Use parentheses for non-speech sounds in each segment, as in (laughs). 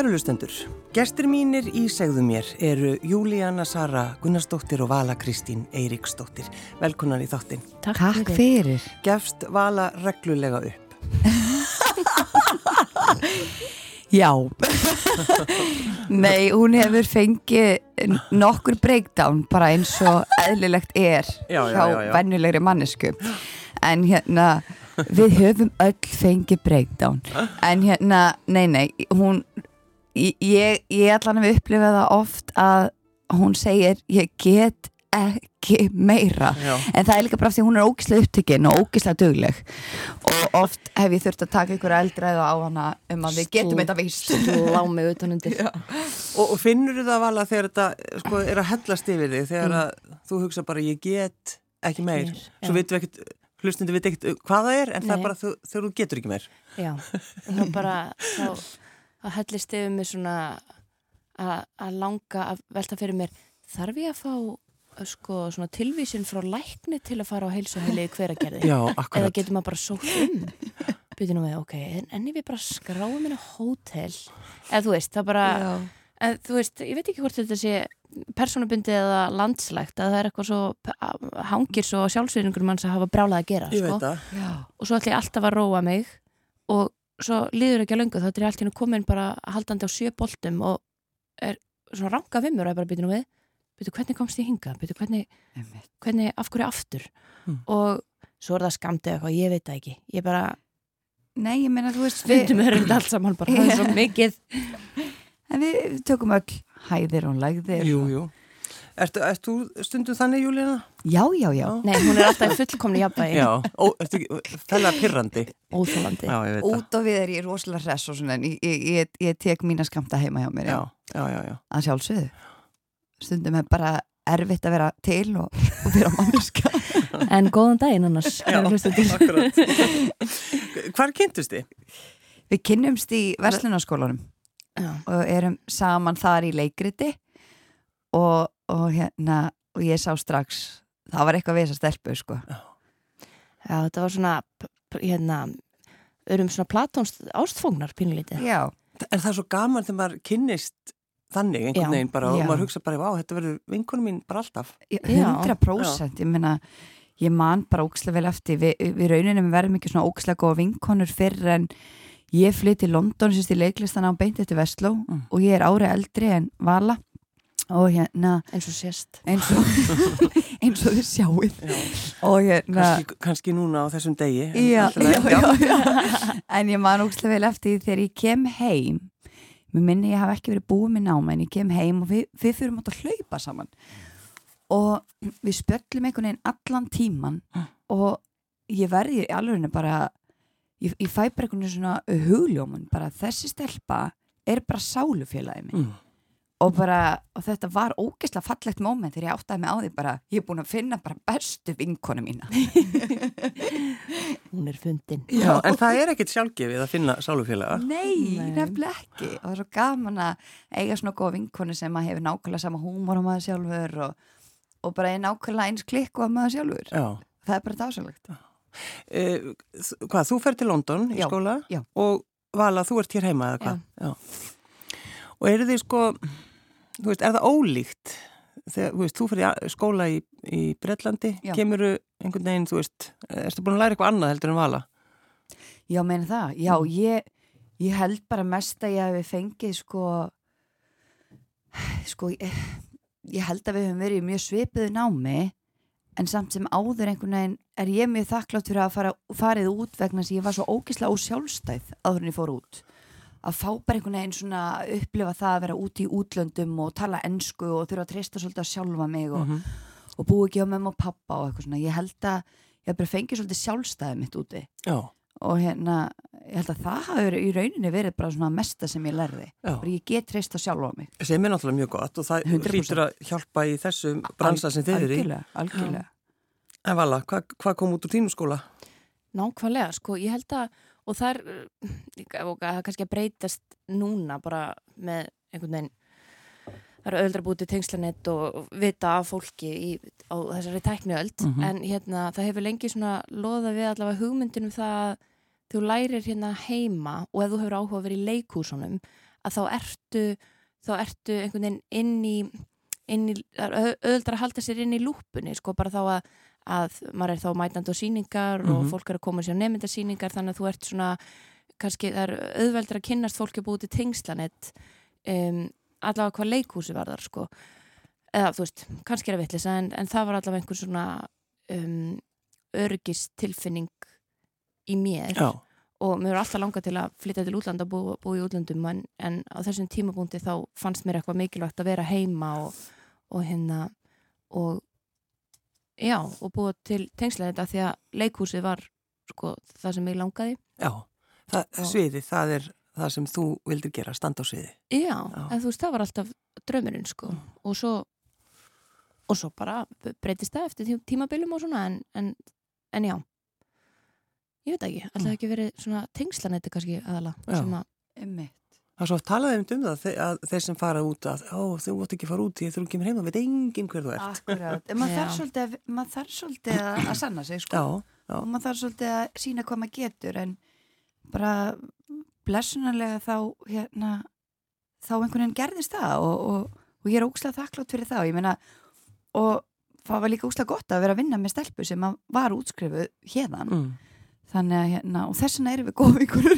Kærulustendur, gestur mínir í segðu mér eru Júlíana Sara Gunnarsdóttir og Vala Kristín Eiríksdóttir. Velkonan í þáttin. Takk, Takk fyrir. Gefst Vala reglulega upp? Já. Nei, hún hefur fengið nokkur breakdown bara eins og eðlilegt er já, já, hjá vennulegri mannesku. En hérna við höfum öll fengið breakdown en hérna, nei nei hún ég, ég allan hef upplifað það oft að hún segir ég get ekki meira Já. en það er líka bara því hún er ógíslega upptökinn og ógíslega dugleg og oft hef ég þurft að taka ykkur eldræðu á hana um að við getum þetta vist og, og finnur þú það vala þegar þetta sko, er að hellast yfir þig þegar mm. þú hugsa bara ég get ekki meir, meir. svo veitum við ekkert hlustundu veit ekkert hvað það er en Nei. það er bara þegar þú getur ekki meir Já, þá bara þá að hellist yfir mig svona að langa að velta fyrir mér þarf ég að fá sko, svona tilvísin frá lækni til að fara á heilsuheli hver að gerði eða getur maður bara sótt um byrju nú með, ok, en, en ég vil bara skráða minna hótel eða þú veist, það bara en, þú veist, ég veit ekki hvort þetta sé persónubundi eða landslægt að það er eitthvað svo hangir svo sjálfsveiringur manns að hafa brálað að gera sko. og svo ætlum ég alltaf að róa mig og svo líður ekki að löngu þá er allt hérna komin bara haldandi á sjö boltum og er svona ranga vimmur og er bara byrju nú við byrju hvernig komst ég hinga, byrju hvernig, hvernig af hverju aftur? Mm. og svo er það skamtið eitthvað, ég veit það ekki. Ég bara Nei, ég meina þú veist Stundum við erum allt saman bara, það er svo (laughs) mikið. En við tökum öll hæðir og lægðir Jú, jú Ertu, ertu stundum þannig, Júlína? Já, já, já. Nei, hún er alltaf fullkomni jafnvægi. Já, og ertu fæla pyrrandi? Óþólandi. Já, ég veit það. Út og við er ég rosalega hress og svona, en ég, ég, ég tek mína skamta heima hjá mér. Já, já, já. já. Að sjálfsögðu. Stundum er bara erfitt að vera til og, og vera mannuska. (laughs) en góðan daginn annars. Já, akkurat. (laughs) Hvar kynntust þið? Við kynnumst í Verslunarskólanum og erum saman þar í leikriti og og hérna og ég sá strax það var eitthvað við þessa stelpu sko. Já, Já þetta var svona hérna, örum svona platónst ástfógnar pínulítið. Já, en það er svo gaman þegar maður kynnist þannig einhvern veginn bara og maður hugsa bara, á þetta verður vinkunum mín bara alltaf. 100% Já. ég menna ég man bara ókslega vel eftir Vi, við rauninum verðum ekki svona ókslega góða vinkonur fyrir en ég flytti í London sérst í leiklistana á beint eftir Vestló mm. og ég er árið eldri en Vala og hérna eins og sérst eins og, (laughs) eins og þið sjáuð og hérna kannski, kannski núna á þessum degi já, já, já, en ég man ógstilega vel eftir þegar ég kem heim. Mér minni ég hafa ekki verið búið með náma en ég kem heim og við, við fyrir átt að hlaupa saman. Og við spöllum einhvern veginn allan tíman og ég verði í alveg bara ég, ég fæ bara einhvern veginn svona hugljómun bara þessi stelpa er bara sálufélagið minn mm og bara, og þetta var ógeðslega fallegt móment þegar ég áttaði mig á því bara, ég er búin að finna bara bestu vinkonu mína. Hún er fundin. Já, en það er ekkit sjálfgefið að finna sálufélaga. Nei, nefnilega ekki. Og það er svo gaman að eiga svona góða vinkonu sem að hefur nákvæmlega sama húmor á maður sjálfur og, og bara er nákvæmlega eins klikku á maður sjálfur. Já. það er bara dásalegt eh, Hvað, þú fer til London í já, skóla? já. og Vala, þú ert hér heima eða hvað? Já. Og eru þið sko þú veist, er það ólíkt þegar, þú veist, þú fyrir skóla í, í Breitlandi, kemur einhvern veginn, þú veist, erstu búin að læra eitthvað annað heldur en vala? Já, meina það, já, mm. ég, ég held bara mest að ég hef fengið sko sko, ég, ég held að við hefum verið mjög svipiðu námi en samt sem áður einhvern veginn er ég mjög þakklátt fyrir að fara, farið út vegna sem ég var svo ógísla ósjálfstæð áður en ég fór út að fá bara einhvern veginn svona upplifa það að vera úti í útlöndum og tala ennsku og þurfa að treysta svolítið að sjálfa mig og, mm -hmm. og búi ekki á mamma og pappa og eitthvað svona. Ég held að ég bara fengi svolítið sjálfstæðið mitt úti Já. og hérna ég held að það hafi í rauninni verið bara svona mesta sem ég lærði. Ég get treysta sjálfa mig. Sem er náttúrulega mjög gott og það 100%. hlýtur að hjálpa í þessu bransa sem þið eru í. Algjörlega, algjörlega. En Vala, hvað hva kom út úr tínu skóla? Nákvæmlega, sko, ég held að og það er, það er kannski að breytast núna bara með einhvern veginn það eru öldra bútið tengslanett og vita af fólki í, á þessari tækniöld mm -hmm. en hérna það hefur lengi svona loða við allavega hugmyndinum það að þú lærir hérna heima og ef þú hefur áhuga að vera í leikúsunum að þá ertu þá ertu einhvern veginn inn í, inn í að halda sér inn í lúpunni sko bara þá að, að maður er þá mætandi á síningar mm -hmm. og mhm. fólk er að koma sér á nefndasíningar þannig að þú ert svona kannski það er auðveldur að kynnast fólki búið til tengslanett um, allavega hvað leikhúsi var þar sko eða þú veist, kannski er það vittlisa en, en það var allavega einhver svona um, örgistilfinning í mér Já. og mér var alltaf langa til að flytja til útlanda og bú, bú í útlandum en, en á þessum tímabúndi þá fannst mér eitthvað mikilvægt að vera heima og, og hérna og já, og búa til tengslega þetta því að leikhúsið var sko það sem ég langaði Já, það, sviði, það er það sem þú vildir gera, standa á sviði Já, já. en þú veist, það var alltaf draumurinn sko, mm. og svo og svo bara breytist það eftir tímabilum og svona en, en, en já ég veit ekki, alltaf mm. ekki verið svona tengslanætti kannski aðala sem að Það er svo að talaði um það að þeir sem fara út að þú vart ekki fara út, ég þurfum ekki með heima, veit enginn hver þú ert. Akkurát, maður þarf svolítið, mað þarf svolítið að sanna sig sko já, já. og maður þarf svolítið að sína hvað maður getur en bara blessunarlega þá hérna, þá einhvern veginn gerðist það og, og, og ég er ógslag þakklátt fyrir það og ég meina og það var líka úslega gott að vera að vinna með stelpu sem var útskrifuð hérðan mm. Þannig að hérna og þess vegna erum við góð (laughs) ykkur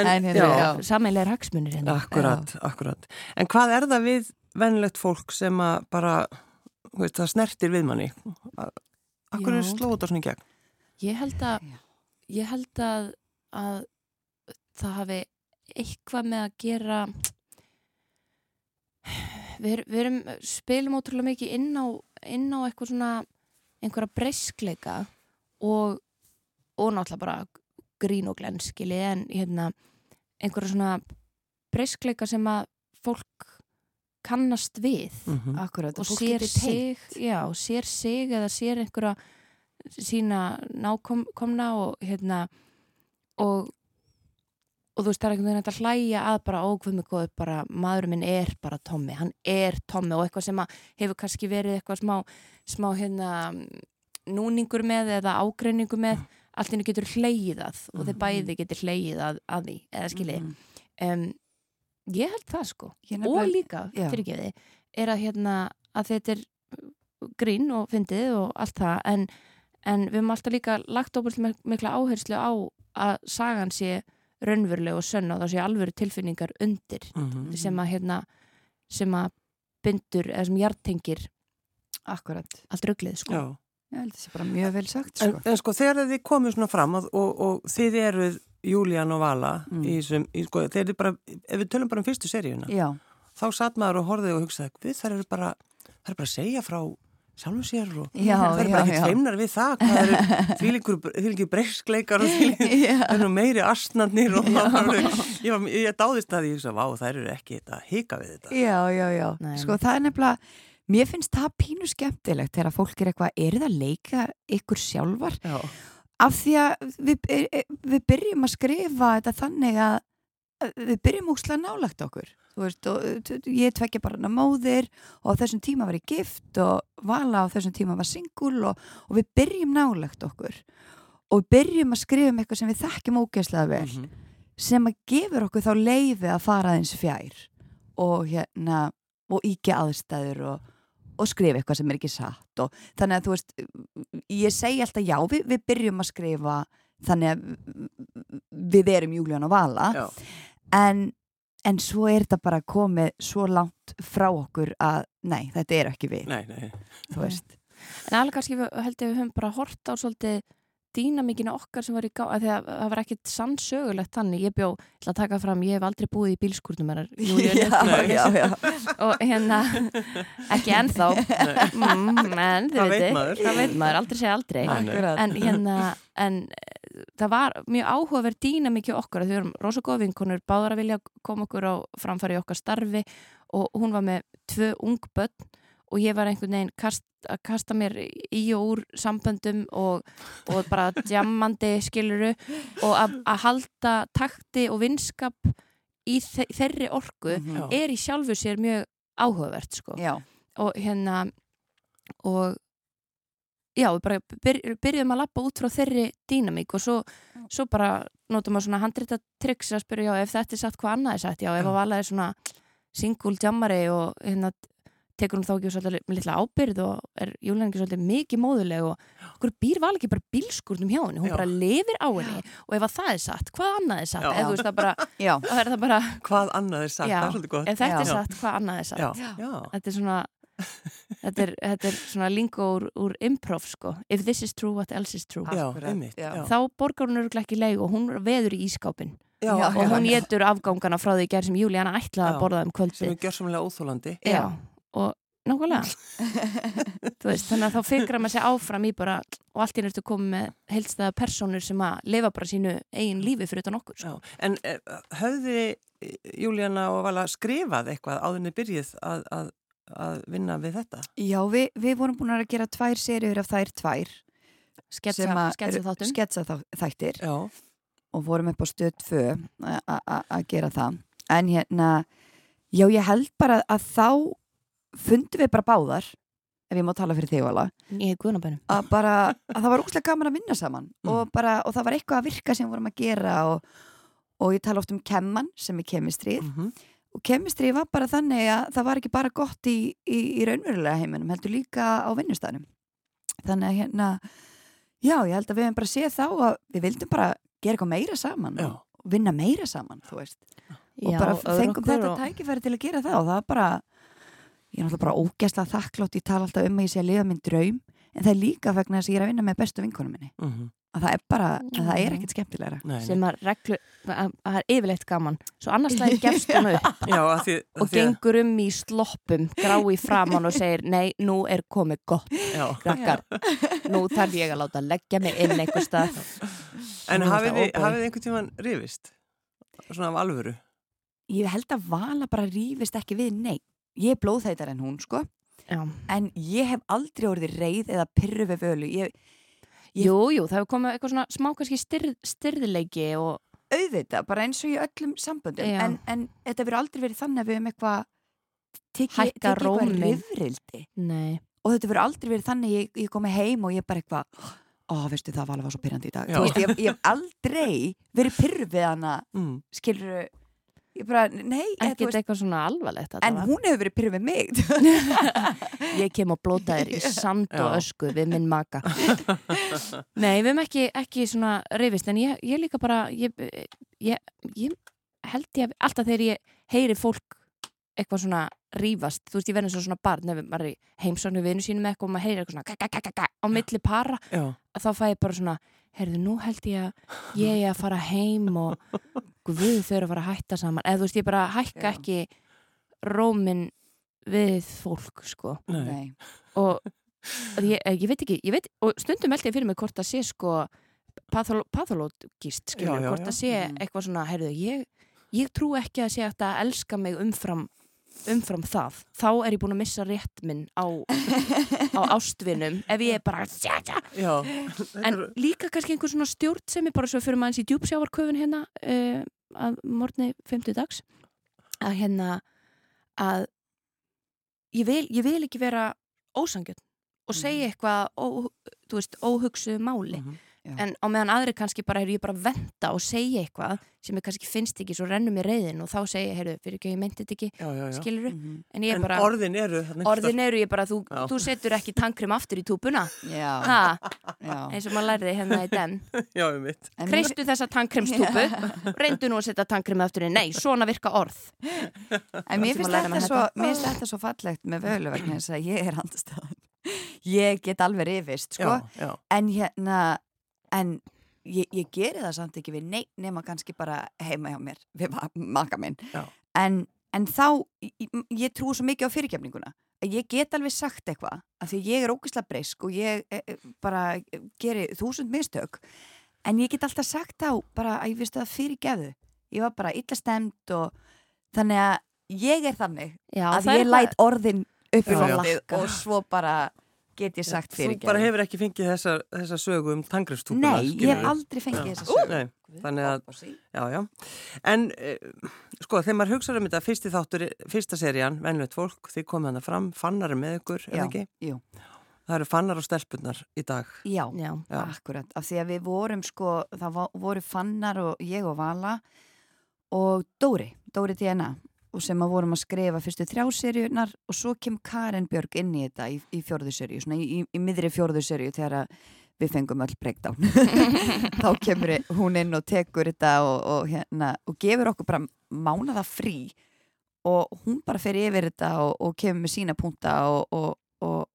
en hérna sammeinlegar hagsmunir hérna. Akkurat, akkurat. En hvað er það við vennlegt fólk sem að bara veist, það snertir við manni? Akkur er slóta svona í gegn? Ég held að ég held að, að það hafi eitthvað með að gera við, við erum, spilum ótrúlega mikið inn á, inn á eitthvað svona einhverja breyskleika og, og náttúrulega bara grín og glenskili en hérna einhverja svona breyskleika sem að fólk kannast við mm -hmm. Akkurat, og, sér sig já, sér sig eða sér einhverja sína nákomna og hérna og og þú veist það er einhvern veginn að hlæja að bara ókvömmu góðu bara maðurinn minn er bara Tommi, hann er Tommi og eitthvað sem hefur kannski verið eitthvað smá, smá hérna núningur með eða ágreiningur með mm. allt henni getur hleyið að og þeir mm. bæði getur hleyið að, að því eða skilji mm. um, ég held það sko og líka, fyrirgeði er að hérna að þetta er grín og fyndið og allt það en, en við höfum alltaf líka lagt óbúinlega mikla áherslu á að sagan sé raunveruleg og sönn og þá sé alvöru tilfinningar undir mm -hmm. sem að hérna, sem að bindur eða sem hjartengir allt rugglið sko Já. Ég held að það sé bara mjög vel sagt sko. En, en sko þegar þið komið svona fram og, og, og þið eruð Júlían og Vala mm. í þessum, sko, þeir eru bara ef við tölum bara um fyrstu seríuna Já. þá satt maður og horfið og hugsaði við þær eru bara, þær eru bara að segja frá sjálfum sér og já, það er bara ekkert feimnar við það hvað eru (laughs) því líkur breyskleikar og (laughs) því líkur meiri astnarnir og ég, ég dáðist að ég vá það eru ekki að hika við þetta Já, já, já, Nei. sko það er nefnilega mér finnst það pínu skemmtilegt þegar fólk er eitthvað, er það að leika ykkur sjálfar já. af því að við, e, e, við byrjum að skrifa þetta þannig að við byrjum úrslega nálagt okkur Veist, ég tvekja bara hana móðir og þessum tíma var ég gift og Vala á þessum tíma var singul og, og við byrjum nálagt okkur og við byrjum að skrifa um eitthvað sem við þekkjum ógeðslega vel mm -hmm. sem að gefur okkur þá leiði að fara eins fjær og hérna og íkja aðstæður og, og skrifa eitthvað sem er ekki satt og þannig að þú veist ég segi alltaf já, við, við byrjum að skrifa þannig að við erum Júlíán og Vala já. en en svo er þetta bara komið svo langt frá okkur að nei, þetta er ekki við nei, nei. þú veist en alveg kannski held ég við höfum bara hort á svolítið dýnamíkinu okkar sem var í gá að það var ekkit sannsögulegt þannig, ég bjó, ég ætla að taka fram ég hef aldrei búið í bílskurnum (laughs) og hérna ekki ennþá. (laughs) Mm, en þið veitir, það veit maður aldrei segja aldrei. En hérna en það var mjög áhugaverð dýna mikið okkur að þau erum rosalega vinkonur báðar að vilja koma okkur á framfæri okkar starfi og hún var með tvö ung börn og ég var einhvern veginn kast, að kasta mér í og úr samböndum og, og bara (laughs) djammandi skiluru og að, að halda takti og vinskap í þe þeirri orku mm -hmm. er í sjálfu sér mjög áhugavert sko. Já. og hérna og já, við bara byr, byrjum að lappa út frá þeirri dýnamík og svo, svo bara notum við svona handrita triks að spyrja, já, ef þetta er satt, hvað annað er satt, já, ef að vala er svona singul jammari og hérna tekur hún þá ekki svolítið litla ábyrð og er júlengi svolítið mikið móðuleg og okkur býr val ekki bara bílskurnum hjá henni, hún já. bara lifir á henni og ef að það er satt, hvað annað er satt? Eða veist það bara, (laughs) það er það bara hvað annað er satt, já, það er svolítið gott. Ef þetta já. er satt, hvað annað er satt? Þetta er svona þetta er, þetta er svona lingo úr, úr improv sko, if this is true, what else is true? Einmitt, þá borgar hún öruglega ekki leið og hún veður í ískápin og hún getur afgangana frá því gerð sem Júlíana ætlaði að borða um kvöldi sem er já og nákvæmlega. (laughs) Veist, þannig að þá fyrkra maður sér áfram í bara og allt í nörtu komið með heilstæða personur sem að lifa bara sínu eigin lífi fyrir utan okkur sko. En eh, höfði Júlíana og Vala skrifað eitthvað áðurni byrjið að, að, að vinna við þetta? Já, við, við vorum búin að gera tvær seriur af þær tvær sketsa þættir. Og vorum upp á stöð 2 að gera það. En hérna já, ég held bara að þá fundum við bara báðar ef ég má tala fyrir þig alveg að, bara, að það var úrslega gaman að vinna saman mm. og, bara, og það var eitthvað að virka sem við vorum að gera og, og ég tala oft um kemman sem er kemistrið mm -hmm. og kemistrið var bara þannig að það var ekki bara gott í, í, í raunverulega heiminum heldur líka á vinnustæðinum þannig að hérna já ég held að við hefum bara séð þá að við vildum bara gera eitthvað meira saman já. og vinna meira saman þú veist og já, bara fengum þetta og... tækifæri til að gera það og það var bara ég er náttúrulega bara ógæsla þakklátt, ég tala alltaf um að ég sé að liða minn draum en það er líka vegna þess að ég er að vinna með bestu vinkonum minni. Mm -hmm. að það er bara, að það er ekkert skemmtilegra. Nei, nei. sem að reglu, að það er yfirleitt gaman. Svo annars það er (laughs) gefst hún upp. Já, að því, að og gengur um í sloppum grái framann og segir nei, nú er komið gott rakkar, nú þarf ég að láta leggja mig inn einhver stað En hafið þið einhvern tíman rifist? Svona af alvöru? Ég held að vala bara rifist ekki við neitt ég er blóðþættar en hún sko. Já. en ég hef aldrei orðið reið eða pyrru við völu. Ég, ég... Jú, jú, það hefur komið eitthvað svona smá kannski styrð, styrðileiki og auðvitað, bara eins og í öllum samböndum. En, en þetta verður aldrei verið þannig að við hefum eitthvað tekið eitthvað rifrildi. Og þetta verður aldrei verið þannig ég, ég komi heim og ég bara eitthvað ó, veistu það var alveg svo pyrrandi í dag. Veist, ég, ég hef aldrei verið pyrru við hana mm. skiluru ég bara, nei ekki eitthvað svona alvarlegt en var. hún hefur verið pyrrið með mig (laughs) ég kem og blóta þér í (laughs) sand og ösku við minn maka (laughs) nei, við hefum ekki, ekki svona reyfist, en ég, ég líka bara ég, ég, ég held ég alltaf þegar ég heyri fólk eitthvað svona rýfast, þú veist ég verður svona barn ef maður er heimsóknu við vinnu sínum eitthvað og maður heyrir eitthvað svona á milli para Já. þá fæ ég bara svona heyrðu nú held ég að ég er að fara heim og við eru að fara að hætta saman eða þú veist ég bara hækka Já. ekki rómin við fólk sko Nei. og ég, ég veit ekki ég veit, og stundum held ég fyrir mig hvort að sé sko pathológist hvort að sé mm. eitthvað svona heyrðu ég, ég trú ekki að sé að þetta elska mig umfram umfram það, þá er ég búin að missa rétt minn á, á (laughs) ástvinum ef ég er bara. Já, en líka kannski einhvern svona stjórn sem er bara svo fyrir maður eins í djúpsjávarköfun hérna uh, að morgni 50 dags að hérna að ég vil, ég vil ekki vera ósangjöld og segja mhm. eitthvað ó, veist, óhugsuð máli mm -hmm. Já. en á meðan aðri kannski bara er ég bara að venda og segja eitthvað sem ég kannski finnst ekki svo rennum í reyðin og þá segja, heyrðu, fyrir ekki að ég meinti þetta ekki já, já, skiluru, mm -hmm. en ég er bara en orðin eru orðin eru ég bara, þú, þú setur ekki tankrim aftur í túpuna. Ha, eins og maður lærði hérna í den (laughs) kreistu þessa tankrimstúpu reyndu nú að setja tankrim aftur í. Nei, svona virka orð. En mér finnst þetta svo, þetta. svo fallegt með völu vegna þess að ég er handastafn ég get alveg rifist sko. en hérna en ég, ég geri það samt ekki við neitt nema kannski bara heima hjá mér við maka minn. En, en þá, ég, ég trú svo mikið á fyrirkjafninguna að ég get alveg sagt eitthvað af því ég er ógislega breysk og ég e, e, bara geri þúsund mistök. En ég get alltaf sagt á bara að ég finnst það fyrirgefu ég var bara illa stemt og þannig að ég er þannig Já, að ég læt orðin upp í loftið og svo bara get ég sagt fyrir Þú bara hefur ekki fengið þessa, þessa sögu um tangrifstúpuna Nei, ég hef aldrei fengið ja. þessa sögu Nei, Þannig að, já, já En, eh, sko, þegar maður hugsaður um þetta fyrsti þáttur, fyrsta serían, Venlut fólk þið komið hana fram, fannarum með ykkur, eða ekki? Jú það eru fannar og stelpunar í dag. Já, Já. akkurat. Af því að við vorum sko, það voru fannar og ég og Vala og Dóri, Dóri DNA og sem að vorum að skrifa fyrstu þrjá seríunar og svo kem Karin Björg inn í þetta í, í fjörðu seríu, svona í, í, í miðri fjörðu seríu þegar við fengum öll breakdown (laughs) þá kemur hún inn og tekur þetta og, og, hérna, og gefur okkur bara mánaða frí og hún bara fer yfir þetta og, og kemur með sína punta og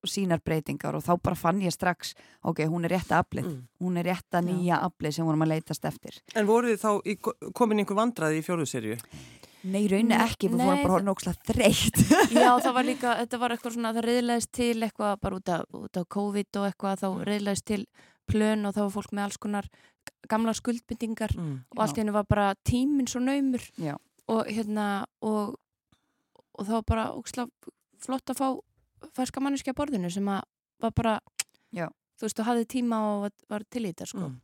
sínar breytingar og þá bara fann ég strax ok, hún er rétt að aflið, mm. hún er rétt að nýja aflið sem vorum að leytast eftir En voru þið þá komin einhver vandraði í fjóruðserju? Nei, raunin ekki, við fórum bara nógslega þreytt. (laughs) Já, það var líka, þetta var eitthvað svona, það reyðlæðist til eitthvað bara út af, út af COVID og eitthvað, þá mm. reyðlæðist til plön og þá var fólk með alls konar gamla skuldbindingar mm, og allt í hennu var bara tíminn svo naumur já. og hérna, og, og það var bara ógislega flott að fá ferska manniski að borðinu sem að var bara, já. þú veist, þú hafði tíma og var, var til í þetta, sko. Mm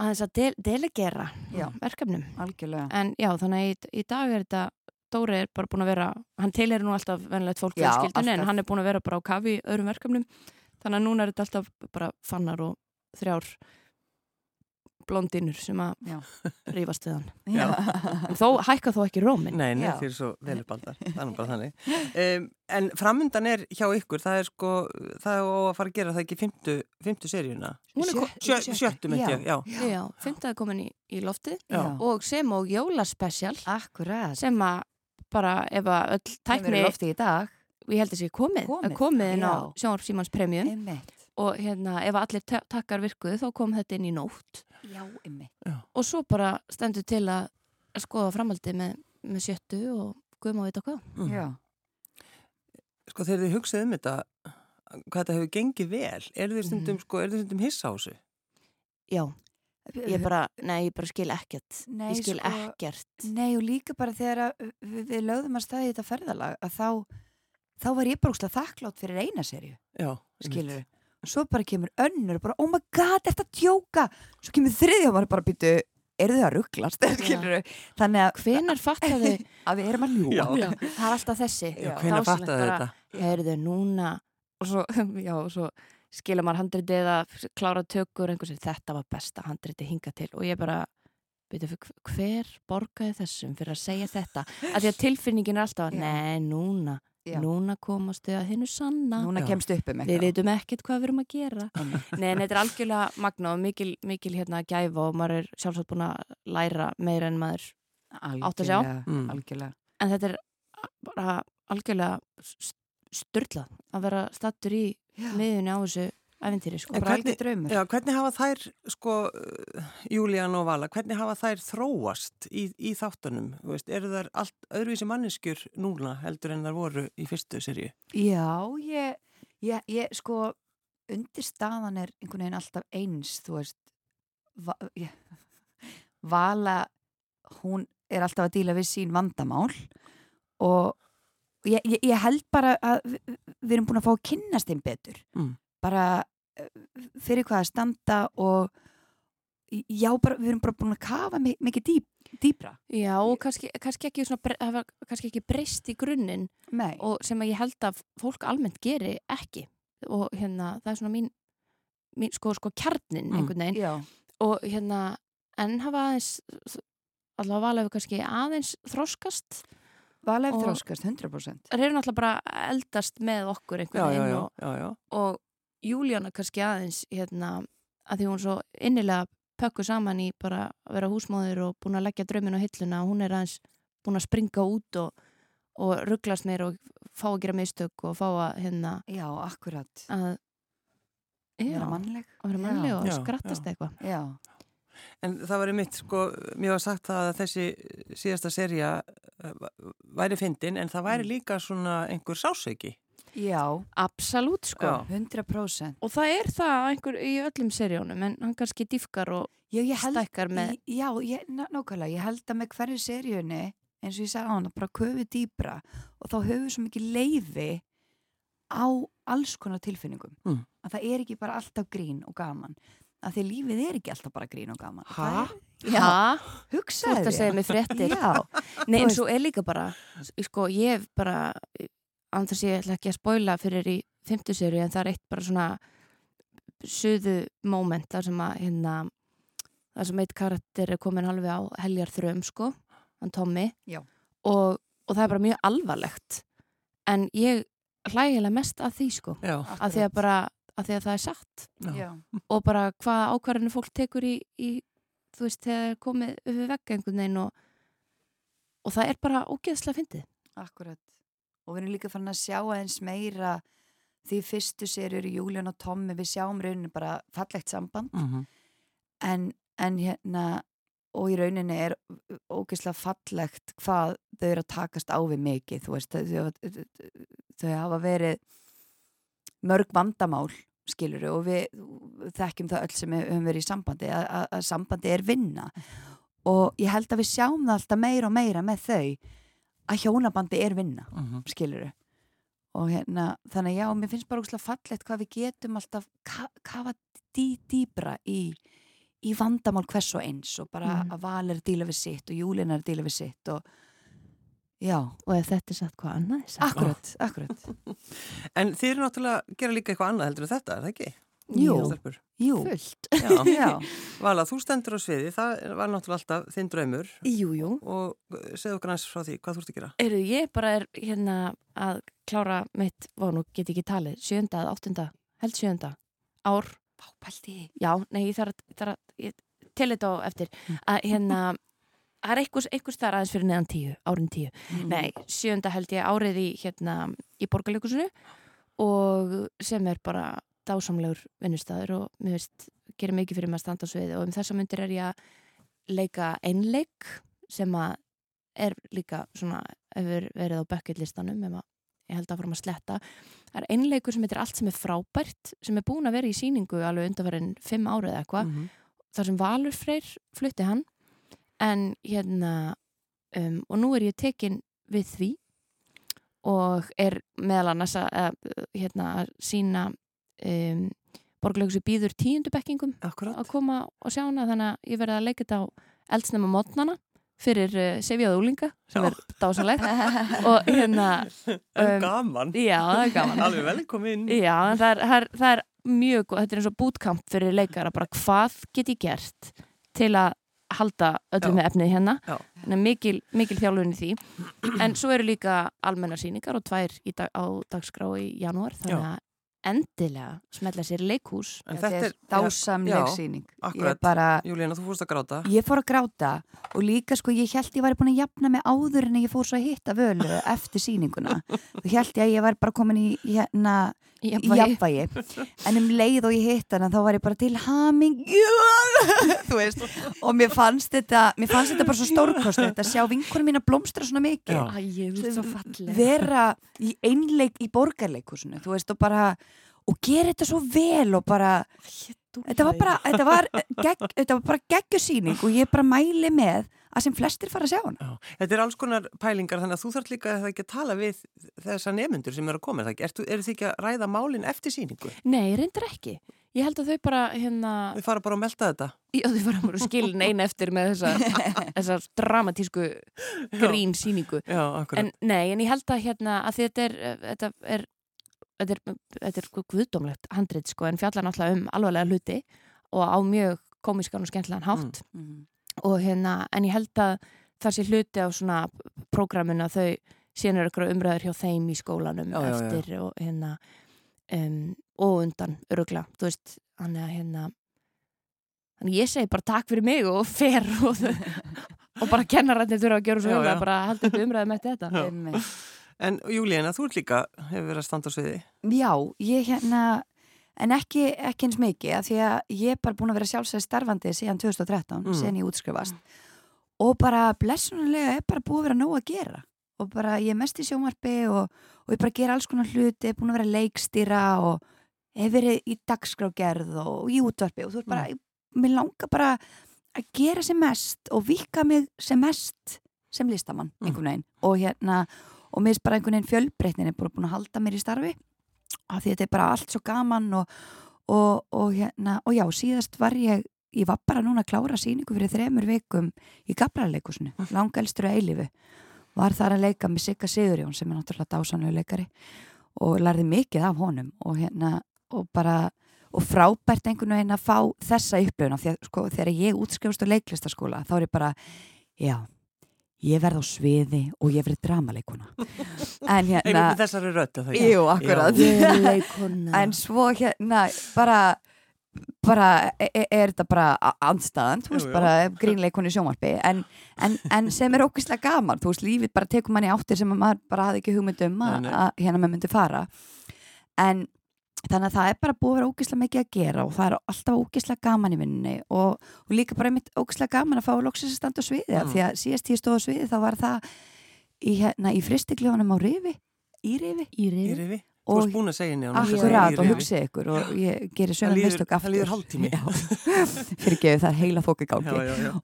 að þess að del, delegera já, verkefnum. Algjörlega. en já þannig að í, í dag er þetta Dóri er bara búin að vera hann til er nú alltaf venilegt fólk fjölskyldinu en hann er búin að vera bara á kafi öðrum verkefnum. Þannig að núna er þetta alltaf bara fannar og þrjár blondinur sem að rýfast við hann. En þó hækka þó ekki rómin Nei, nei því er svo velubaldar þannig bara þannig. Um, En framundan er hjá ykkur það er sko, það er að fara að gera það ekki fymtu, fymtu seríuna? Sjö, Sjöttum ekki, já. Já, fymta er komin í, í lofti já. og sem og jólaspecial. Akkurat. Sem að bara ef að öll tækni lofti í dag. Ég held að það sé komið, komið, komið inn á Sjónarp Símans Premium og hérna ef allir takkar virkuðu þá kom þetta inn í nótt. Já, og svo bara stendur til að skoða framaldi með, með sjöttu og guðum að vita hvað. Mm. Já. Sko þegar þið hugsaðu um þetta hvað þetta hefur gengið vel er þið stundum, mm. sko, stundum hissa á þessu? Já. Ég bara, nei, ég bara skil ekkert. Nei, ég skil sko, ekkert. Nei og líka bara þegar við, við lögðum að staði þetta ferðalag að þá þá var ég bara úrslega þakklátt fyrir eina serju skilur þau svo bara kemur önnur og bara oh my god, þetta djóka? Svo kemur þriðja og maður bara býtu eru þið að rugglast (laughs) þannig að hvenar fattaðu (laughs) að við erum að ljúa það er alltaf þessi. Hvenar fattaðu þetta? Eru þau núna og svo, (laughs) já, og svo skilja maður handriti eða klára tökur einhversi, þetta var besta handriti hinga til og ég bara Beidu, hver borgaði þessum fyrir að segja þetta? Að því að tilfinningin er alltaf neð, núna Já. núna komast þau að hennu sanna. Núna kemst upp um eitthvað. Við veitum ekkert hvað við erum að gera. Nei, þetta er algjörlega magna og mikil, mikil hérna gæfa og maður er sjálfsagt búin að læra meira en maður átt að sjá. Mm. en þetta er bara algjörlega störtlað að vera stattur í miðunni á þessu æfintýri sko. hvernig, já, hvernig hafa þær sko, Júlían og Vala hvernig hafa þær þróast í, í þáttunum, veist, eru þær allt öðruvísi manneskjur núna heldur en þar voru í fyrstu serju? Já, ég, ég, ég sko undir staðan er einhvern veginn alltaf eins, þú veist va, ég, (laughs) Vala hún er alltaf að díla við sín vandamál og ég, ég held bara að við, við erum búin að fá að kynast einn betur mm bara eh, fyrir hvað að standa og já, bara, við erum bara búin að kafa mikið dýp, dýbra Já, og kannski, kannski ekki ekki breyst í grunninn og sem að ég held að fólk almennt geri ekki. Og hérna, það er svona mín, mín sko, sko kjarnin mm, einhvern veginn. já. og hérna, en hafa aðeins allavega valið kannski aðeins þróskast Valið þróskast, 100% Það eru náttúrulega bara eldast með okkur einhvern veginn og, og Júlíana kannski aðeins hérna, að því hún svo innilega pökku saman í bara að vera húsmáður og búin að leggja drömmin á hilluna og hún er aðeins búin að springa út og, og rugglast mér og fá að gera mistök og fá að hérna Já, akkurat. að vera mannleg. að vera mannleg og já, skrattast eitthvað. Já. En það var einmitt, sko, mér var sagt að þessi síðasta serja eh, væri fyndin en það væri mm. líka svona einhver sásöki Já, absolutt sko. Já. 100% og það er það einhver í öllum seríunum en hann kannski diffkar og já, stækkar með Já, ég, nákvæmlega, ég held að með hverju seríunni eins og ég sagði á hann, bara köfið dýbra og þá höfum við svo mikið leiði á alls konar tilfinningum. Mm. að það er ekki bara alltaf grín og gaman. Að því lífið er ekki alltaf bara grín og gaman. Hæ? Já, hugsaði Þú ert að segja mig fréttir. Nei, en svo er líka bara sko, ég hef bara anþess ég ætla ekki að spoila fyrir í fymtuseri en það er eitt bara svona suðu moment þar sem að hérna þar sem eitt karakter er komin halvi á heljar þröm sko, hann Tommy. Og, og það er bara mjög alvarlegt. En ég hlægilega mest að því sko Já, að því að bara að því að það er satt. Já. og bara hvað ákvarðinu fólk tekur í, í þú veist, þegar það er komið upp vegg einhvern veginn og, og það er bara ógeðslega fyndið. Akkurat. Og við erum líka fann að sjá aðeins meira því fyrstu serjur í Júlíun og Tommi við sjáum rauninni bara fallegt samband. Mhm. en, en hérna og í rauninni er ógeðslega fallegt hvað þau eru að takast á við mikið þú veist, þau, þau, þau hafa verið mörg vandamál skilur og við þekkjum það öll sem við höfum verið í sambandi að, sambandi er vinna. Og ég held að við sjáum það alltaf meira og meira með þau að hjónabandi er vinna Mhm. skilur og hérna, þannig já, mér finnst bara úrslega fallegt hvað við getum alltaf ka kafa dý, dýbra í, í vandamál hvers og eins og bara Mhm. að Val er að díla við sitt og Júlin er að díla við sitt og já, og ef þetta er satt hvað annað er satt akkurat, akkurat (laughs) En þið eru náttúrulega að gera líka eitthvað annað heldur en þetta, er það ekki? Jú. Stelpur? Jú, fullt Já. (laughs) já, Vala, þú stendur á sviði, það var náttúrulega alltaf þinn draumur Jú, jú og uh, segðu okkur næst frá því, hvað þú ert að gera? Eru ég bara er hérna að klára mitt, vá nú get ég ekki talið sjönda eða áttunda, held sjönda ár, pápældi já, nei ég þarf að, þarf að ég til þetta á eftir að hérna það er einhvers, einhvers þar aðeins fyrir neðan tíu, árin tíu Mm. Nei, sjönda held ég árið í hérna í borgarleikusinu og sem er bara dásamlegur vinnustæður og mér veist gerir mikið fyrir mig að standa á sviði og um þessa myndir er ég að leika einleik sem að er líka svona hefur verið á bucket listanum ef ég held að fórum að sletta. Það er einleikur sem heitir allt sem er frábært sem er búin að vera í síningu alveg undanverðin fimm árið eða eitthvað. Mhm. þar sem Valur Freyr flutti hann. En hérna um, og nú er ég tekin við því og er meðal annars að, hérna, sína um, borgarleikus býður tíundubekkingum að koma og sjá hana þannig að ég verði að leika þetta á eldsnema mótnana fyrir uh, Sefjaðu úlinga sem Já. er dásanlegt (laughs) og hérna Um, gaman, já, gaman. (laughs) Alveg velkomin. Já, það er, það, er, mjög góð, þetta er eins og bootcamp fyrir leikara, bara hvað get ég gert til að halda öllu Já. með efnið hérna, mikil, mikil þjálfun í því, en svo eru líka almennar sýningar og tvær dag, á dagskrá í janúar, þannig að endilega smetla sér er já, dásamleg síning akkurat. Ég bara, Júlíana, þú fórst að gráta. ég fór að gráta og líka sko ég held ég væri búin að jafna mig áður en ég fór svo að hitta völu eftir síninguna og held ég að ég væri bara komin í hérna jafnvægi. En um leið og ég hitt hana þá var ég bara til haming (laughs) þú veist og mér fannst þetta mér fannst þetta bara svo stórkost að sjá vinkunum mín að blómstra svona mikið. Æ, svo vera í einleik í borgarleikusinu þú veist og bara og gera þetta svo vel og bara þetta var bara þetta var, gegg, þetta var bara geggjusýning og ég bara mæli með að sem flestir fara að sjá hana Já. Þetta er alls konar pælingar þannig að þú þarf líka að það ekki að tala við þessa nefnendur sem eru að koma. er þið ekki að ræða málinn eftir síningu? Nei, reyndar ekki Ég held að þau bara, hérna Þið fara bara að melda þetta. Já, þau fara bara skilin einn (laughs) eftir með þessa, þessa dramatísku grín síningu Já, akkurat. en nei, en ég held að hérna að þetta er þetta er, þetta er, þetta er sko guðdómlegt handrit sko, en fjallar náttúrulega um alvarlega hluti og á mjög komiskan og skemmtilegan hátt mm. Og hérna, en ég held að það sé hluti á svona prógramun að þau síðan eru ykkur umræður hjá þeim í skólanum Já, já, já. eftir og hérna um, og undan örugla, þú veist, hann er hérna þannig ég segi bara takk fyrir mig og fer (laughs) og, og bara kennarættir þurfa að gera svo Já, vel já. að bara halda upp umræðum eftir þetta Já. En Júlíana, þú ert líka, hefur verið að standa á sviði. Já, ég hérna en ekki, ekki eins mikið af því að ég er bara búin að vera sjálfsæði starfandi síðan 2013, Mm. síðan ég útskrifast. Og bara blessunarlega er bara búið að vera nóg að gera. Og bara ég er mest í sjómarpi og, og ég bara gera alls konar hluti, er búin að vera leikstýra og hef verið í dagskrágerð og í útvarpi. Og þú er bara, mér langar bara að gera sem mest og vika mig sem mest sem listamann Mm. einhvern veginn. Og hérna og mér er bara einhvern veginn fjölbreytnin er bara búin að halda mér í starfi af því þetta er bara allt svo gaman og, og, og hérna og já, síðast var ég ég var bara núna að klára síningu fyrir þremur vikum í Gabrarleikusinu, langalstur að eilifu var þar að leika með Sigga Sigurjón sem er náttúrulega dásanlega leikari og lærði mikið af honum og hérna og bara og frábært einhvern veginn að fá þessa upplöfuna því að sko þegar ég útskrifast á leiklistaskóla þá er ég bara, já ég verð á sviði og ég verð dramaleikuna (laughs) en hérna þessari rötta þá Jú, akkurat. En svo hérna bara bara er, e, er þetta bara andstaðan, þú veist, jú, jú. bara grínleikon í sjónvarpi, en, en, en sem er ógeðslega gaman, þú veist, lífið bara tekur manni áttir sem maður bara hafði ekki hugmyndum að hérna maður myndi fara. En þannig að það er bara búið að vera ógeðslega mikið að gera og það er alltaf ógeðslega gaman í vinninni og, og líka bara einmitt ógeðslega gaman að fá loksins að standa á sviði mm. því að síðast ég stóð á sviði þá var það í, hérna, í fristikljónum á rifi í rifi, í rifi. Í rifi. Henni Akkurat og hugsið ykkur og ég gerir sögum mistök aftur Það líður haldtími Fyrir gefið það er heila fók í gangi.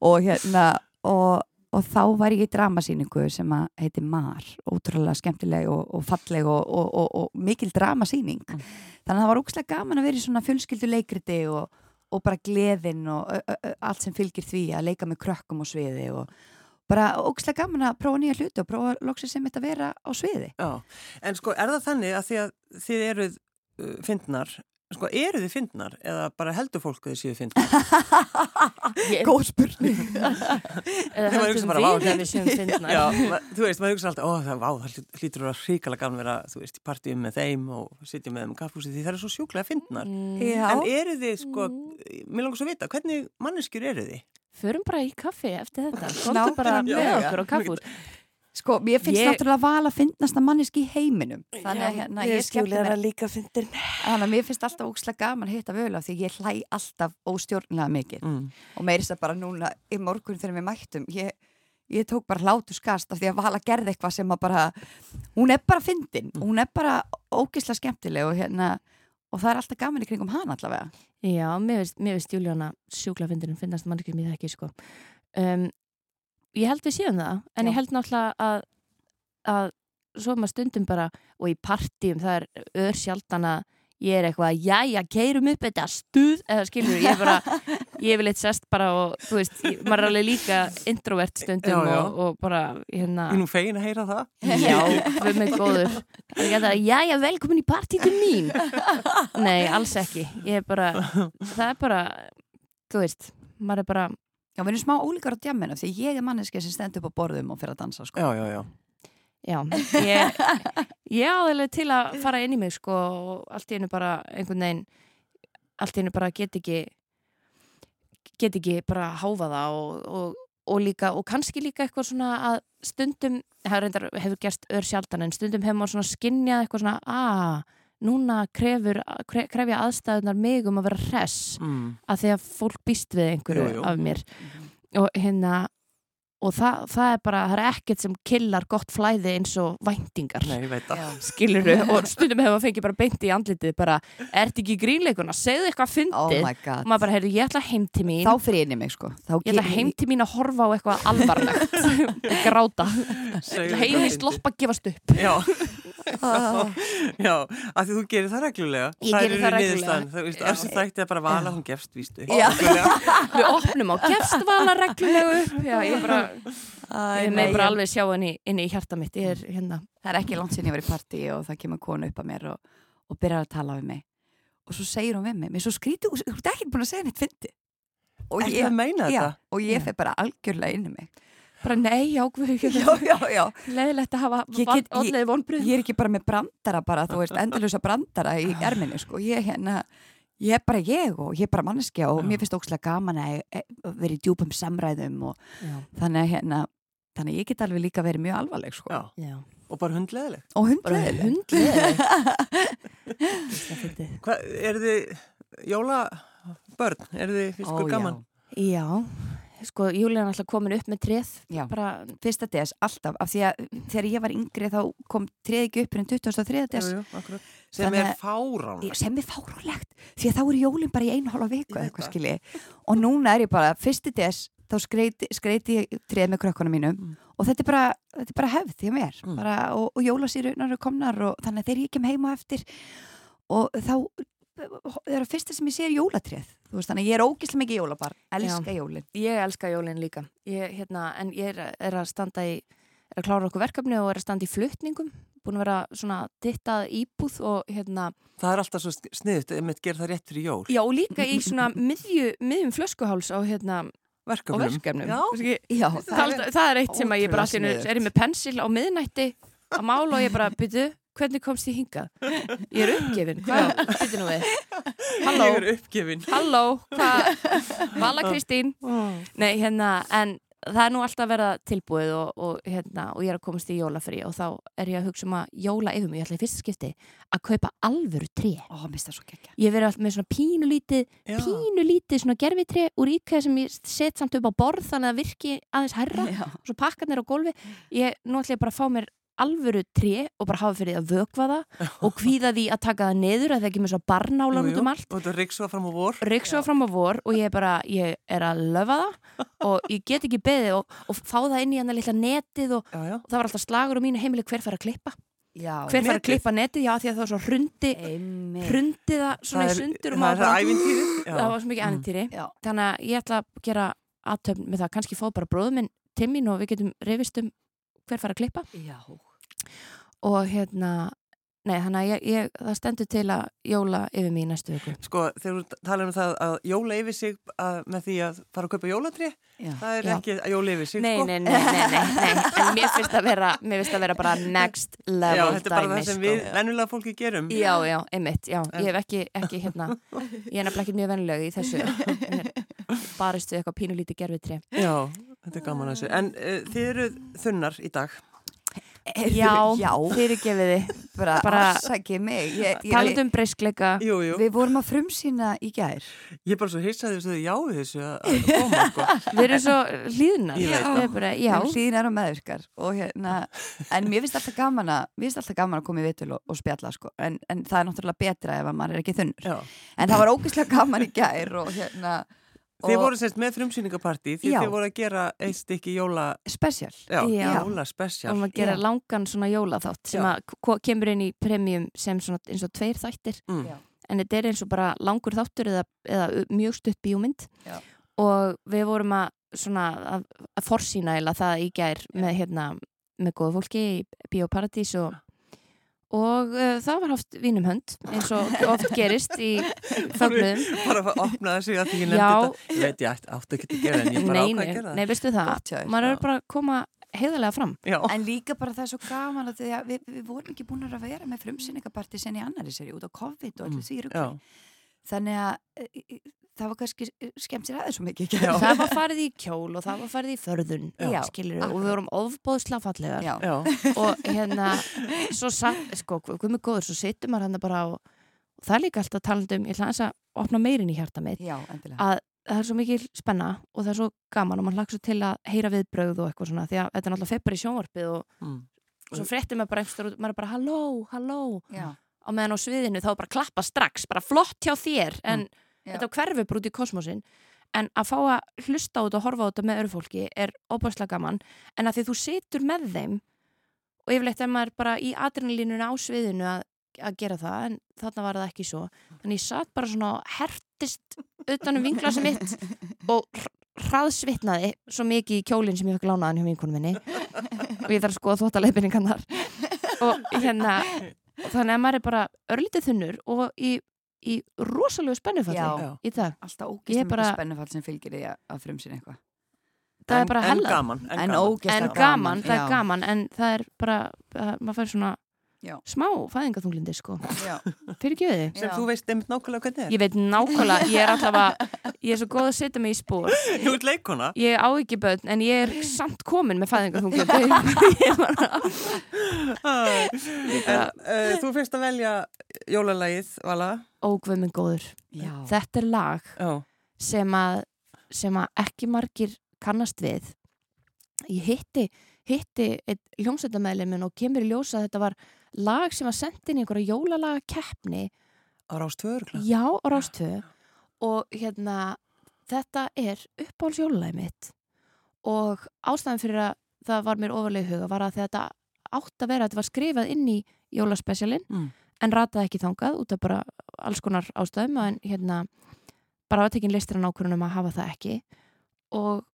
Og, hérna, og, og þá var ég í dramasýningu sem að heiti Mar ótrúlega skemmtileg og, og falleg og mikil dramasýning mm. þannig að það var ógslag gaman að vera í svona fjölskyldu leikriti og bara gleðin og allt sem fylgir því að leika með krökkum og sviði og bara ógislega gaman að prófa nýja hluti og prófa loksið sem þetta vera á sviði Já, en sko er það þannig að því að þið eruð uh, fyndnar sko eru þið fyndnar eða bara heldur fólk að þið séu fyndnar? (laughs) Góð spurning. (laughs) Eða heldur við að við séum fyndnar. Já, þú veist, maður hugsa alltaf ó það, vá, það hlýtur að ríkala gaman vera þú veist, í partíum með þeim og sitja með þeim í kaffhúsi því það er svo sjúklega fyndnar. Mm. en eru þið sko, mm. mér langar svo að vita hvernig manneskjur eru þið? förum bara í kaffi eftir þetta. (laughs) Komdu bara með okkur á kaffúr Sko, ég finnst ég... náttúrulega val að finnast að manneski í heiminum Þannig að hérna, ég skemmtilega að líka fyndin Þannig að mér finnst alltaf ógslægt gaman að hitta völu af því ég hlæ alltaf óstjórnlega mikið mm. og meirist að bara núna í morgun þegar við mættum ég, ég tók bara hlátu skast af því að vala gerði eitthvað sem að bara hún er bara fyndin, mm. hún er bara ógislega skemmtileg og hérna og það er alltaf gaman í kringum hann allavega Já, mér veist Júlíana sjúklafindurinn finnast mannskjum í það ekki sko. um, ég held við séum það en Já. ég held náttúrulega að að svo maður stundum bara og í partíum það er öður sjaldan að ég er eitthvað, já, já, keirum upp þetta stuð, eða skilur, ég er bara (laughs) ég vil eitt sest bara og þú veist ég, maður er alveg líka introvert stundum já, já. Og, og bara, hérna Ég er nú fegin að heyra það Já, (laughs) við með góður Já, já, velkomin í partítu mín Nei, alls ekki Ég er bara, það er bara þú veist, maður er bara Já, við erum smá ólíkar á djamminu því ég er manneski sem stendur upp á borðum og fyrir að dansa, sko. Já, já, já. Já, ég, ég áðurlega til að fara inn í mig sko og allt í hennu bara einhvern veginn allt í hennu bara get ekki get ekki bara háfa það og, og, og líka og kannski líka eitthvað svona að stundum hefur, hefur gerst ör sjaldan en stundum hefur maður svona skinnjað eitthvað svona að ah, núna krefur, krefja aðstæðunar mig um að vera hress mm. að því að fólk býst við einhverju jú, jú. af mér. Mm -hmm. og hérna og það, það er bara, það er ekkert sem killar gott flæði eins og væntingar. Nei, það. Skiluru, (laughs) og stundum hefur maður fengið bara beinti í andlitið bara, ert ekki í grínleikuna, segðu eitthvað fyndið. Oh og maður bara, heyrðu, ég ætla heim til mín. Þá fyrir ég mig, sko. Þá Ég ætla heim til mín að horfa á eitthvað alvarlegt. (laughs) Gráta. Heim í slopp að gefast upp. Já (laughs) (laughs) Já, af því þú gerir það reglulega. Ég það gerir það reglulega. Það er þessi þætti að bara vala, hún gefst vístu (laughs) Við opnum á gefst vala reglulegu Já, ég bara Ég með bara alveg sjá henni inn í hjarta mitt. Er, hérna. Það er ekki langt sinni ég var í partí og það kemur konu upp að mér og, og byrjar að tala við mig. Og svo segir hún við mig, mér er svo skrítið þú ert ekki búin að segja henni fyndi og ég, og ég fyrir bara algjörlega inn í mig bara nei, já, (laughs) leðilegt að hafa allir vonbröð ég er ekki bara með brandara bara, þú veist, endurlösa brandara í erminni, sko, ég er hérna ég er bara ég og ég er bara manneskja og já. mér finnst ógslag gaman að e, vera í djúpum samræðum og já. þannig að hérna þannig að ég get alveg líka verið mjög alvarleg, sko. Já. og bara hundleðileg og hundleðileg hundleðileg (laughs) hvað, er þið jólabörn, er þið fiskur gaman? Já sko Júlíðan alltaf komin upp með treð Já, bara fyrsta des, alltaf af því að þegar ég var yngri þá kom treð ekki upp en 2003 des. jú, jú, sem er fáránlegt. Sem er fáránlegt, því að þá er Jólín bara í einu hálfa viku eitthvað skilji. Og núna er ég bara, fyrsti des þá skreiti, skreiti ég treð með krökkunum mínum mm. og þetta er bara, þetta er bara hefð að mér, mm. bara, og, og jólasýrunar eru komnar og þannig að þeir ég kem heima eftir. Og þá það er að fyrsta sem ég sé er jólatrið veist, þannig að ég er ógislega mikið jólabar elska Já. jólin ég elska jólin líka ég, hérna, en ég er, er að standa í er að klára okkur verkefni og er að standa í fluttningum búin að vera svona dittað íbúð og hérna Það er alltaf svo sniðut ef mitt ger það rétt fyrir jól Já og líka í svona miðju, miðjum flöskuháls á hérna verkefnum, verkefnum. Já. Já, það, það, er, það er eitt sem að ég bara allir er með pensil á miðnætti að mála og ég bara byrju hvernig komst ég hingað? Ég er uppgefin, hvað byrju nú við? Halló, ég er uppgefin Halló, hvað? (laughs) Vala Kristín Nei, hérna, en það er nú alltaf að vera tilbúið og, og, hérna, og ég er að komast í jólafri og þá er ég að hugsa um að jóla yfir mig, ég ætla í fyrsta skipti að kaupa alvöru tré. Ó, mista svo kekja. Ég verði alltaf með svona pínulítið, pínulítið svona gerfitré úr íkæð sem ég set samt upp á borð þannig að virki aðeins herra Já. og svo pakkarnir á gólfi. Ég, nú ætla ég bara að fá mér alvöru tré og bara hafa fyrir því að vökva það (laughs) og kvíða því að taka það niður að það með svo barnálan út um allt. Og þetta riksuða fram á vor. Riksuða fram á vor og ég er bara, ég er að löfa það (laughs) og ég get ekki beðið og, og fá það inn í hann að litla netið og, já, já. og það var alltaf slagur á mínu heimili hver fær að klippa? Já, hver fær að klippa netið, já því að það var svo hrundi hrundi það svona í sundur það, það, (laughs) það var svo mikið ævintýri. Þannig að ég ætla að gera aðtöfn með það, kannski fá bara bróðum minn Timmin og við getum reyfist um hver fara að klippa. Já. Og hérna nei, þannig að ég, ég, það stendur til að jóla yfir mig í næstu viku. Sko, þegar þú talar um það að jóla yfir sig að, með því að fara að kaupa jólatri það er Já. ekki að jóla yfir sig nei, sko. nei, nei, nei, nei, en mér finnst að vera mér finnst að vera bara next level Já, þetta er bara dæmi, það sem sko. við vennulega fólki gerum. Já, já, einmitt, já, ég hef ekki, ekki hérna, ég er nefnilega ekki mjög vennuleg í þessu. Baristu eitthvað pínulíti gerfitri Já, þetta er gaman að þessu. En uh, þið eru þunnar í dag Já, já. fyrirgefið þið. Bara, bara afsaki mig. Talað um breyskleika. Við vorum að frumsýna í gær. Ég bara svo heilsaði þess að þið jáðu þessu að koma sko. Við erum svo hlýðnar. Hlýðnar og meðvirkar og hérna, en mér finnst alltaf gaman að mér finnst alltaf gaman að koma í vitul og, og spjalla sko. en, en það er náttúrulega betra ef maður er ekki þunnur. Já. en það var ógeðslega gaman í gær og hérna Þið voru semst með frumsýningapartí því þið voru að gera eitt stykki jóla... Spesial. Já, já. jóla spesial. Og maður gera já. langan svona jólaþátt sem að kemur inn í premium sem svona eins og tveir þættir. Mm. En þetta er eins og bara langur þáttur eða, eða mjög stutt bíómynd. Og við vorum að svona að, að forsýna eða það í gær með hérna með góða fólki í Bíóparadís og og uh, það var haft vínum hönd eins og oft gerist í (laughs) fögnuðum. bara að opna þessu að því ég nefndi þetta. Ég veit ég átti ekki að gera en ég bara ákvæði að gera það. Nei, veistu það, Gott, maður er bara að koma heiðarlega fram. Já. En líka bara það er svo gaman að við, við vorum ekki búin að vera með frumsynningaparti sen í annari seri út á COVID og allir því rúkli þannig að það var kannski skemmt sér aðeins svo mikið það var farið í kjól og það var farið í förðun já, skilur, og við vorum ofbóðsla fallegar. Já. og hérna svo satt, sko, hvað með góður svo sittum maður hann bara á og það er líka alltaf talandum, ég ætla að opna meirin í hjarta mitt að það er svo mikil spenna og það er svo gaman og mann hlagt svo til að heyra viðbröð og eitthvað svona því að þetta er náttúrulega feppar í sjónvarpið og mm. svo frettir maður bara einhverstað út, maður er bara halló, halló. Já. á meðan á sviðinu þá bara klappa strax, bara flott hjá þér en mm þetta hverfur út í kosmosin en að fá að hlusta út og horfa út með öru fólki er óbærslega gaman. En að því þú situr með þeim og yfirleitt er maður bara í adrenalínuna á sviðinu að, að gera það en þarna var það ekki svo. Þannig ég satt bara svona hertist utanum vinglasi mitt og hraðsvittnaði svo mikið í kjólinn sem ég fekk lánaðan hjá vinkunum minni. Og ég þarf að skoða þóttaleifinningarnar og hérna þannig að maður er bara örlítið þunnur og í í rosalega spennufalli í dag alltaf ógeðslega bara... spennufall sem fylgir því að frumsýna eitthvað. Það en, er bara hella en gaman, en, en, gaman. en gaman, það er gaman en það er bara, maður fær svona Já. smá fæðingaþunglindi sko. (laughs) Fyrir þið sem þú veist einmitt nákvæmlega hvernig er. Ég veit nákvæmlega, ég er alltaf að ég er svo góð að setja mig í spór (laughs) þú ert leikona ég á ekki börn en ég er samt komin með fæðingaþunglindi (laughs) en uh, þú fyrst að velja jólalagið, Vala. Ógveð minn góður. Já. þetta er lag sem að, sem að ekki margir kannast við. Ég hitti hitti hljómsveitamæðliminn og kemur í ljósa að þetta var lag sem var sendt inn í einhverja jólalaga keppni á Rástvöður já, á Rástvöður og hérna þetta er uppáhalds jólalagi mitt. Og ástæðan fyrir að það var mér ofalega huga var að þetta átt að vera að þetta var skrifað inn í jólaspecialin mm. en rataði ekki þangað út af bara alls konar ástæðum en hérna bara átekinn listir hann ákvörðunum að hafa það ekki. Og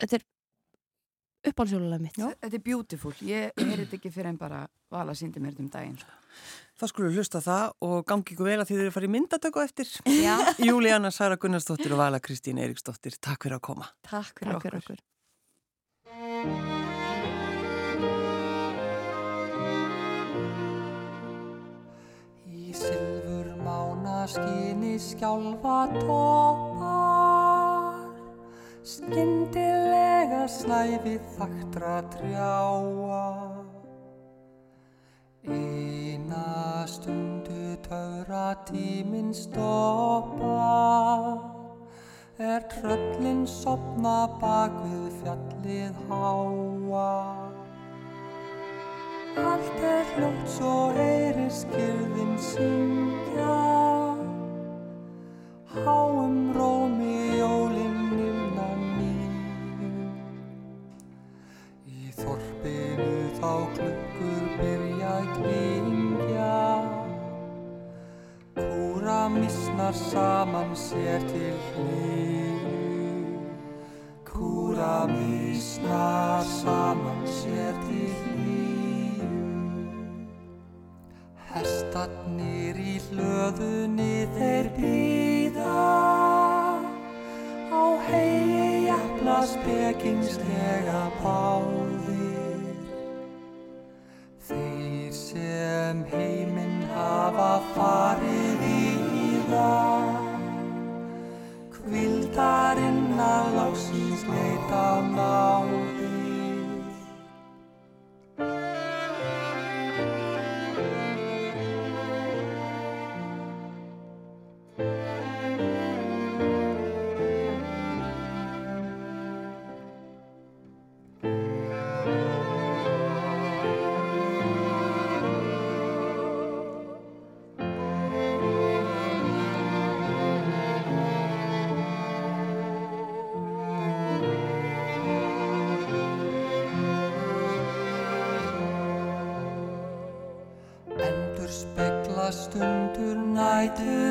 þetta er uppálsjólulega mitt. Já. Þetta er beautiful, ég heyrði þetta ekki fyrir en bara vala síndi mér um daginn sko. Það skulle hlusta það og gangi ykkur vel að þið eru að fara í myndatöku eftir. (laughs) Júlíanna Sara Gunnarsdóttir og Vala Kristín Eiríksdóttir Takk fyrir að koma. Takk fyrir Takk okkur, okkur. Í sylfur mána skinni skjálfa toppar Skindilega slæfi þaktra trjáa. Eina stundu taura tíminn stoppa. Er tröllin sopna bak við fjallið háa. Allt er hljótt svo heyri skilðin syngja. Háum rómi jólinn þorpinu þá klukkur byrja klingja Kúra misnar saman sér til hlýju Kúra misnar saman sér til hlýju do.